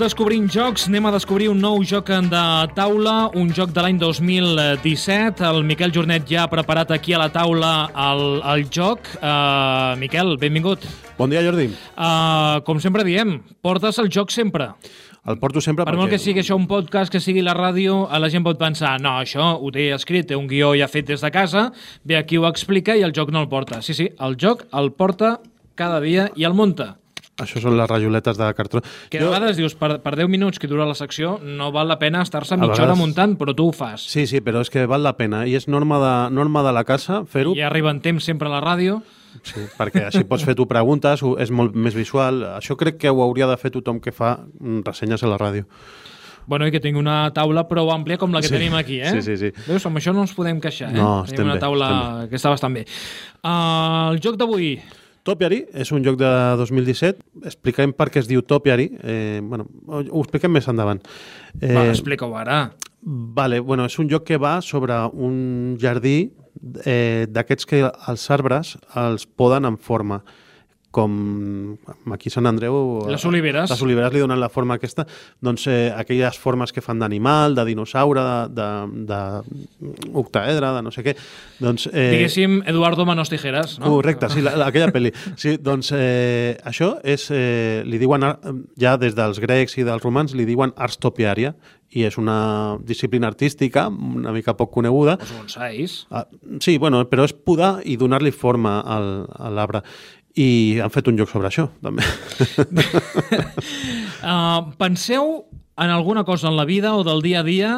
Descobrint Jocs, anem a descobrir un nou joc de taula, un joc de l'any 2017. El Miquel Jornet ja ha preparat aquí a la taula el, el joc. Uh, Miquel, benvingut. Bon dia, Jordi. Uh, com sempre diem, portes el joc sempre. El porto sempre Per perquè... molt que sigui això un podcast, que sigui la ràdio, a la gent pot pensar, no, això ho té escrit, té un guió ja fet des de casa, ve aquí ho explica i el joc no el porta. Sí, sí, el joc el porta cada dia i el munta. Això són les rajoletes de cartró. Que a vegades dius, per, per 10 minuts que dura la secció, no val la pena estar-se mitja vegades- hora muntant, però tu ho fas. Sí, sí, però és que val la pena. I és norma de, norma de la casa fer-ho, I arriba en temps sempre a la ràdio. sí, perquè així pots fer tu preguntes, és molt més visual. Això crec que ho hauria de fer tothom que fa mm, ressenyes a la ràdio. Bueno, i que tingui una taula prou àmplia com la que Sí. tenim aquí, eh? Sí, sí, sí. Veus, amb això no ens podem queixar, eh? No, tenim una bé, taula estem que està bastant bé. Uh, el joc d'avui, Topiary és un joc de 2017. Expliquem per què es diu Topiary. Eh, bueno, ho expliquem més endavant. eh... va, explica-ho ara. Vale, bueno, és un joc que va sobre un jardí eh, d'aquests que els arbres els poden en forma com aquí Sant Andreu... Les oliveres. Les oliveres li donen la forma aquesta. Doncs eh, aquelles formes que fan d'animal, de dinosaure, de, de, de de no sé què. Doncs, eh, Diguéssim, Eduardo Manos Tijeras, no? Correcte, sí, la, la- aquella pel·li. Sí, doncs eh, això és, eh, li diuen, ja des dels grecs i dels romans, li diuen ars topiària, i és una disciplina artística una mica poc coneguda. Els bonsais. Ah, sí, bueno, però és podar i donar-li forma al, a l'arbre. I han fet un joc sobre això, també. Uh, penseu en alguna cosa en la vida o del dia a dia,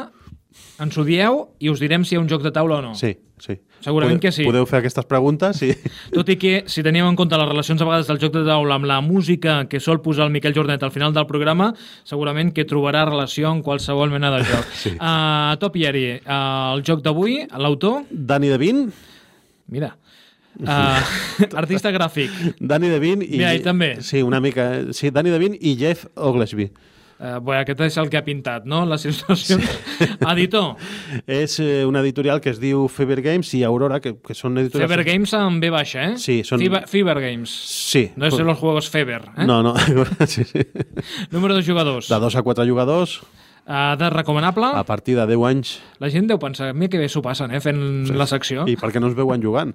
ens ho dieu i us direm si hi ha un joc de taula o no. Sí, sí. Segurament Podeu- que sí. Podeu fer aquestes preguntes i... Tot i que, si teníem en compte les relacions a vegades del joc de taula amb la música que sol posar el Miquel Jornet al final del programa, segurament que trobarà relació en qualsevol mena de joc. Sí. uh, Topiary, uh, el joc d'avui, l'autor, Dani Devin, mira, uh, artista gràfic, Dani Devin i... Mira, també. Sí, una mica. Sí, Dani Devin i Jeff Oglesby. uh, bé, aquest és el que ha pintat, no?, les il·lustracions. Editor, És eh, una editorial que es diu Fever Games i Aurora, que, que són editorials... Fever Games amb B baixa, eh? Sí, són- Fever, Fever Games. Sí. No és los juegos Fever, eh? No, no. sí, sí. Número de jugadors. De 2 a 4 jugadors, Uh, de recomanable. a partir de 10 anys. La gent deu pensar, mira que bé s'ho passen, eh, fent la secció. I per què no es veuen jugant?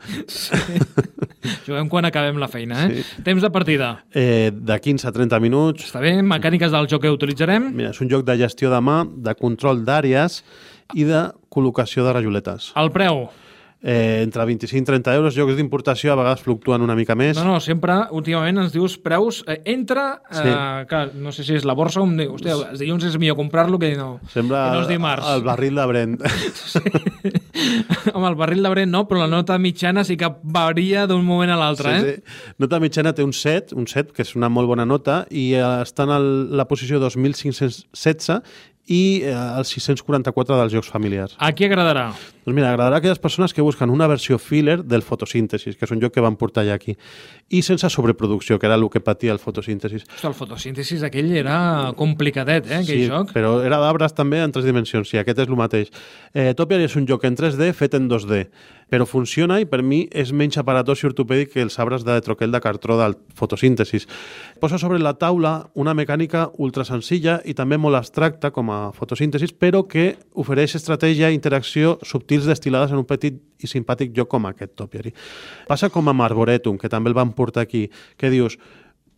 Juguem quan acabem la feina, eh? Temps de partida. Eh, de 15 a 30 minuts. Està bé? Mecàniques del joc que utilitzarem? Mira, és un joc de gestió de mà, de control d'àrees i de col·locació de rajoletes. El preu? Eh, entre 25 i 30 euros, jocs d'importació a vegades fluctuen una mica més. No, no, sempre, últimament ens dius preus, eh, entra, eh, Sí. clar, no sé si és la borsa o em diu, hòstia, els dilluns és millor comprar-lo que no, Sembla que no és dimarts. el barril de Brent. Home, el barril de Brent no, però la nota mitjana sí que varia d'un moment a l'altre, Sí, eh? sí. Nota mitjana té un 7, un 7, que és una molt bona nota, i eh, està en el, la posició 2516 i eh, el 644 dels jocs familiars. A qui agradarà? Doncs mira, agradarà a aquelles persones que busquen una versió filler del fotosíntesis, que és un joc que van portar ja aquí, i sense sobreproducció, que era el que patia el fotosíntesis. Ostres, el fotosíntesis aquell era complicadet, eh, aquell sí, joc. però era d'arbres també en tres dimensions, sí, aquest és el mateix. Eh, Topiary és un joc en 3D fet en 2D, però funciona i per mi és menys aparatós i ortopèdic que els arbres de troquel de cartró del fotosíntesis. Posa sobre la taula una mecànica ultra senzilla i també molt abstracta com a fotosíntesis, però que ofereix estratègia i interacció subtils destil·lades en un petit i simpàtic joc com aquest Topiary. Passa com amb Arboretum, que també el van portar aquí, que dius,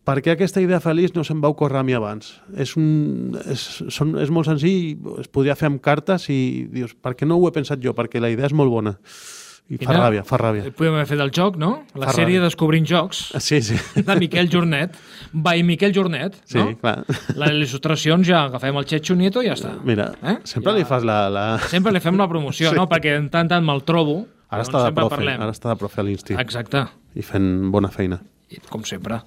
per què aquesta idea feliç no se'm va ocórrer a mi abans? És, un, és, són, és molt senzill, es podria fer amb cartes i dius, per què no ho he pensat jo? Perquè la idea és molt bona. I fa Mira, ràbia, fa ràbia. Podem haver fet el joc, no? La Fa sèrie ràbia. Descobrint Jocs Sí, sí. de Miquel Jornet. By Miquel Jornet, Sí, no? clar. Les il·lustracions ja agafem el Checho Nieto i ja està. Mira, Eh? sempre Ja. li fas la... la... Sempre li fem la promoció, Sí. no? Perquè en tant tant me'l trobo. Ara doncs està de profe, parlem. ara està de profe a l'insti Exacte. i fent bona feina. Com sempre.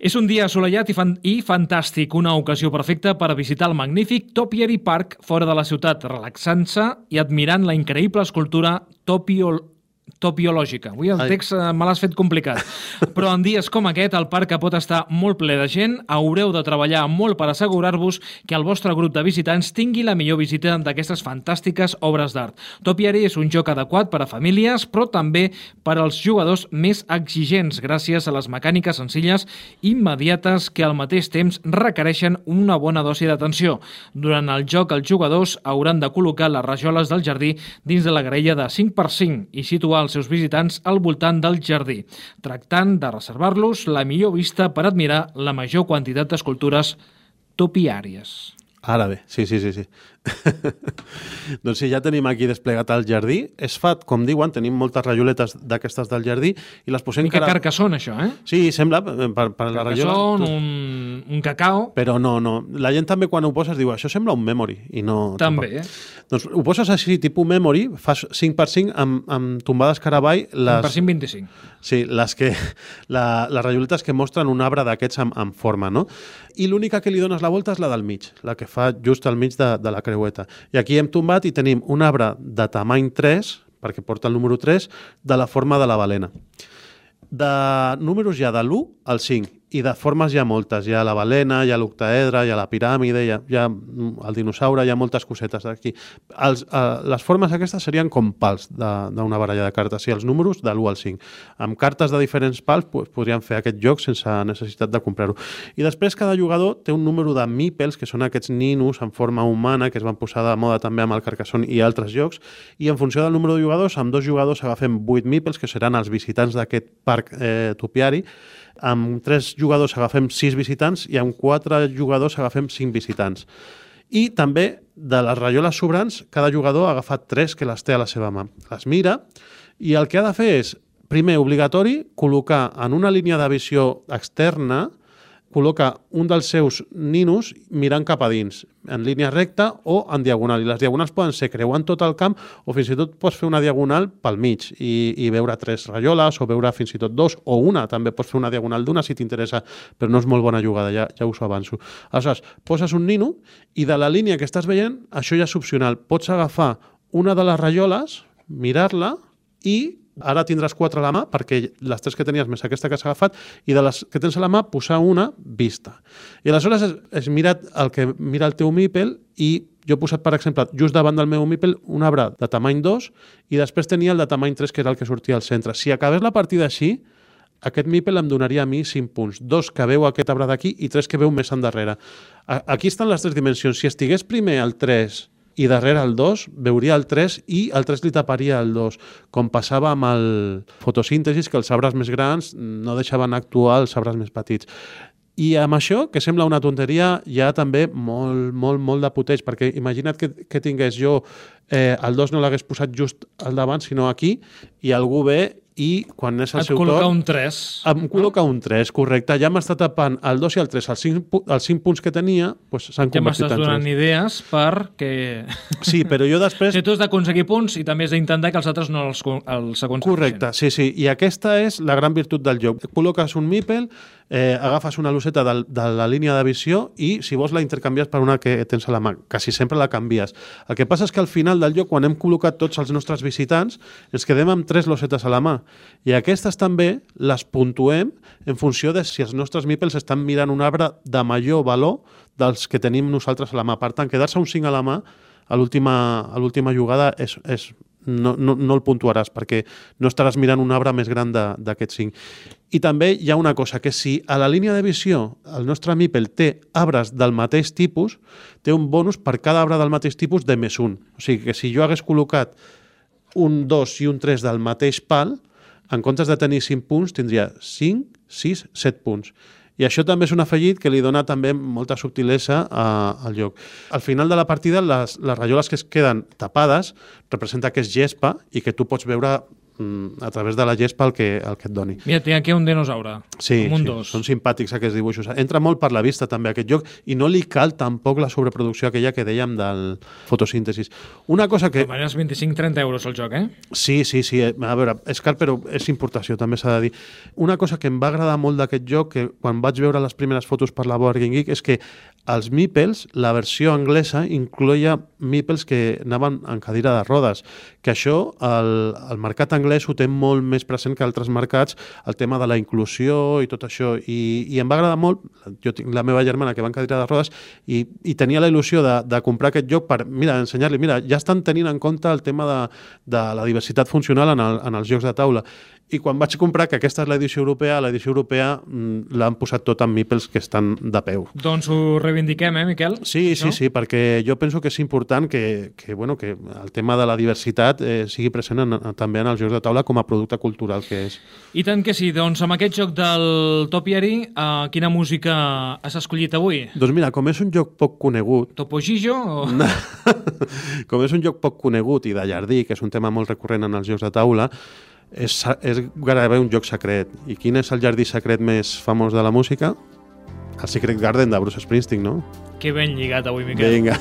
És un dia assolellat i, fan i fantàstic, una ocasió perfecta per visitar el magnífic Topiary Park fora de la ciutat, relaxant-se i admirant la increïble escultura Topio... topiològica. Avui el Ai. text eh, me l'has fet complicat. Però en dies com aquest, el parc que pot estar molt ple de gent, haureu de treballar molt per assegurar-vos que el vostre grup de visitants tingui la millor visita d'aquestes fantàstiques obres d'art. Topiary és un joc adequat per a famílies, però també per als jugadors més exigents, gràcies a les mecàniques senzilles i immediates que al mateix temps requereixen una bona dosi d'atenció. Durant el joc, els jugadors hauran de col·locar les rajoles del jardí dins de la graella de 5 per 5 i situar els seus visitants al voltant del jardí, tractant de reservar-los la millor vista per admirar la major quantitat d'escultures topiàries. Ara bé, sí, sí, sí. sí. doncs sí, ja tenim aquí desplegat el jardí. És fat, com diuen, tenim moltes rajoletes d'aquestes del jardí i les posem... Mica carcassona, això, eh? Sí, sembla, eh, per, per la rajola... Carcassón, un, un cacao... Però no, no. La gent també quan ho poses diu això sembla un memory i no... També, tampoc. eh? Doncs ho poses així, tipus memory, fas 5x5 amb, amb tombades caravall... Les... Per 5,25. Sí, les, que, la, les rajoletes que mostren un arbre d'aquests amb, amb forma, no? I l'única que li dones la volta és la del mig, la que fa just al mig de, de la creueta. I aquí hem tombat i tenim un arbre de tamany 3, perquè porta el número 3, de la forma de la balena. De números ja de l'1 al 5, i de formes hi ha moltes. Hi ha la balena, hi ha l'octaedre, hi ha la piràmide, hi ha, hi ha el dinosaure, hi ha moltes cosetes aquí. Els, eh, les formes aquestes serien com pals d'una baralla de cartes, i els números de l'1 al 5. Amb cartes de diferents pals pues, podríem fer aquest joc sense necessitat de comprar-ho. I després cada jugador té un número de mípels, que són aquests ninos en forma humana, que es van posar de moda també amb el Carcassonne i altres jocs, i en funció del número de jugadors, amb dos jugadors agafem 8 mípels, que seran els visitants d'aquest parc eh, topiari, amb tres jugadors agafem sis visitants i amb quatre jugadors agafem cinc visitants. I també, de les rajoles sobrants, cada jugador ha agafat tres que les té a la seva mà. Les mira i el que ha de fer és, primer, obligatori, col·locar en una línia de visió externa col·loca un dels seus ninos mirant cap a dins, en línia recta o en diagonal. I les diagonals poden ser creuant tot el camp o fins i tot pots fer una diagonal pel mig i, i veure tres rajoles o veure fins i tot dos o una. També pots fer una diagonal d'una si t'interessa, però no és molt bona jugada, ja, ja us ho avanço. Aleshores, poses un nino i de la línia que estàs veient, això ja és opcional. Pots agafar una de les rajoles, mirar-la i ara tindràs quatre a la mà perquè les tres que tenies més aquesta que has agafat i de les que tens a la mà posar una vista. I aleshores has, has mirat el que mira el teu mípel i jo he posat, per exemple, just davant del meu mípel un arbre de tamany 2 i després tenia el de tamany 3 que era el que sortia al centre. Si acabés la partida així, aquest mípel em donaria a mi 5 punts. Dos que veu aquest arbre d'aquí i tres que veu més endarrere. Aquí estan les tres dimensions. Si estigués primer el 3 i darrere el 2 veuria el 3 i el 3 li taparia el 2, com passava amb el fotosíntesis, que els arbres més grans no deixaven actuar els arbres més petits. I amb això, que sembla una tonteria, hi ha també molt, molt, molt de puteig, perquè imagina't que, que tingués jo eh, el 2 no l'hagués posat just al davant, sinó aquí, i algú ve i quan és el Et seu col·loca torn... un 3. Em col·loca un 3, correcte. Ja m'està tapant el 2 i el 3, els 5, pu- els 5 punts que tenia doncs s'han Ja convertit m'estàs en donant 3. idees perquè... Sí, però jo després... Si tu has d'aconseguir punts i també has d'intentar que els altres no els, els aconsegueixin. Correcte, sí, sí. I aquesta és la gran virtut del joc. Col·loques un mípel, eh, agafes una luceta de, de la línia de visió i, si vols, la intercanvies per una que tens a la mà. Quasi sempre la canvies. El que passa és que al final del joc, quan hem col·locat tots els nostres visitants, ens quedem amb tres losetes a la mà. I aquestes també les puntuem en funció de si els nostres mípels estan mirant un arbre de major valor dels que tenim nosaltres a la mà. Per tant, quedar-se un 5 a la mà a l'última jugada és, és, no, no, no el puntuaràs perquè no estaràs mirant un arbre més gran d'aquests 5. I també hi ha una cosa, que si a la línia de visió el nostre mípel té arbres del mateix tipus, té un bonus per cada arbre del mateix tipus de més un. O sigui que si jo hagués col·locat un 2 i un 3 del mateix pal, en comptes de tenir 5 punts, tindria 5, 6, 7 punts. I això també és un afegit que li dona també molta subtilesa a, al joc. Al final de la partida, les, les rajoles que es queden tapades representa que és gespa i que tu pots veure a través de la gespa el que, el que et doni. Mira, tinc aquí un dinosaure. Sí, un sí dos. són simpàtics aquests dibuixos. Entra molt per la vista també aquest joc i no li cal tampoc la sobreproducció aquella que dèiem del fotosíntesis. Una cosa que... De maneres 25-30 euros el joc, eh? Sí, sí, sí. A veure, és car, però és importació, també s'ha de dir. Una cosa que em va agradar molt d'aquest joc, que quan vaig veure les primeres fotos per la Board Game Geek, és que els Meeples, la versió anglesa, incloïa Meeples que anaven en cadira de rodes, que això, al, al mercat anglès anglès ho té molt més present que altres mercats, el tema de la inclusió i tot això, i, i em va agradar molt, jo tinc la meva germana que va en cadira de rodes, i, i tenia la il·lusió de, de comprar aquest joc per, mira, ensenyar-li, mira, ja estan tenint en compte el tema de, de la diversitat funcional en, el, en els jocs de taula, i quan vaig comprar que aquesta és l'edició europea, l'edició europea mm, l'han posat tot amb mipels que estan de peu. Doncs ho reivindiquem, eh, Miquel? Sí, sí, no? sí, perquè jo penso que és important que, que, bueno, que el tema de la diversitat eh, sigui present en, també en els jocs de taula com a producte cultural que és. I tant que sí. Doncs amb aquest joc del Topiary, eh, quina música has escollit avui? Doncs mira, com és un joc poc conegut... Topo Gijo? O... com és un joc poc conegut i de jardí, que és un tema molt recurrent en els jocs de taula, és, és gairebé un joc secret. I quin és el jardí secret més famós de la música? El Secret Garden de Bruce Springsteen, no? Que ben lligat avui, Miquel. Vinga.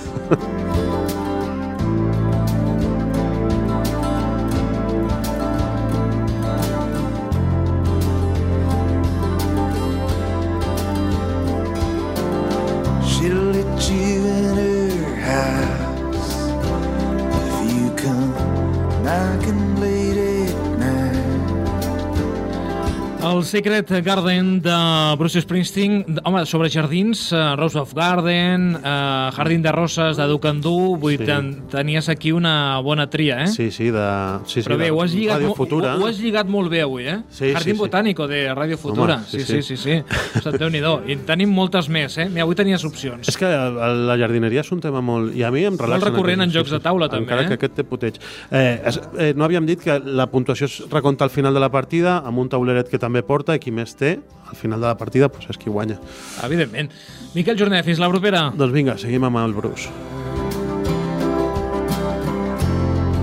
El Secret Garden de Bruce Springsteen, home, sobre jardins, uh, Rose of Garden, uh, Jardín de Roses de Ducandú, vull sí. ten, tenies aquí una bona tria, eh? Sí, sí, de... Sí, Però bé, de ho has, lligat, Radio Futura. Ho, ho has lligat molt bé avui, eh? Sí, Jardín sí, sí. Botánico de Radio Futura. Home, sí, sí, sí, sí. sí, sí. déu nhi I tenim moltes més, eh? Mira, avui tenies opcions. És que la jardineria és un tema molt... I a mi em relaxa... Molt recurrent en, en jocs de taula, també, encara eh? que aquest té puteig. Eh, eh, no havíem dit que la puntuació es recompta al final de la partida amb un tauleret que també porta i qui més té al final de la partida pues, és qui guanya. Evidentment. Miquel Jornet, fins la propera. Doncs vinga, seguim amb el Bruce.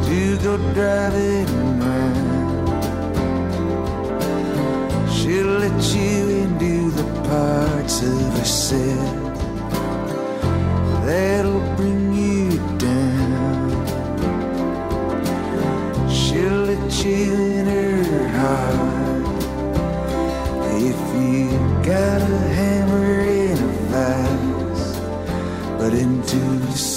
To go driving around She'll let you into the parts of herself That'll bring If you got a hammer in a vise, but into see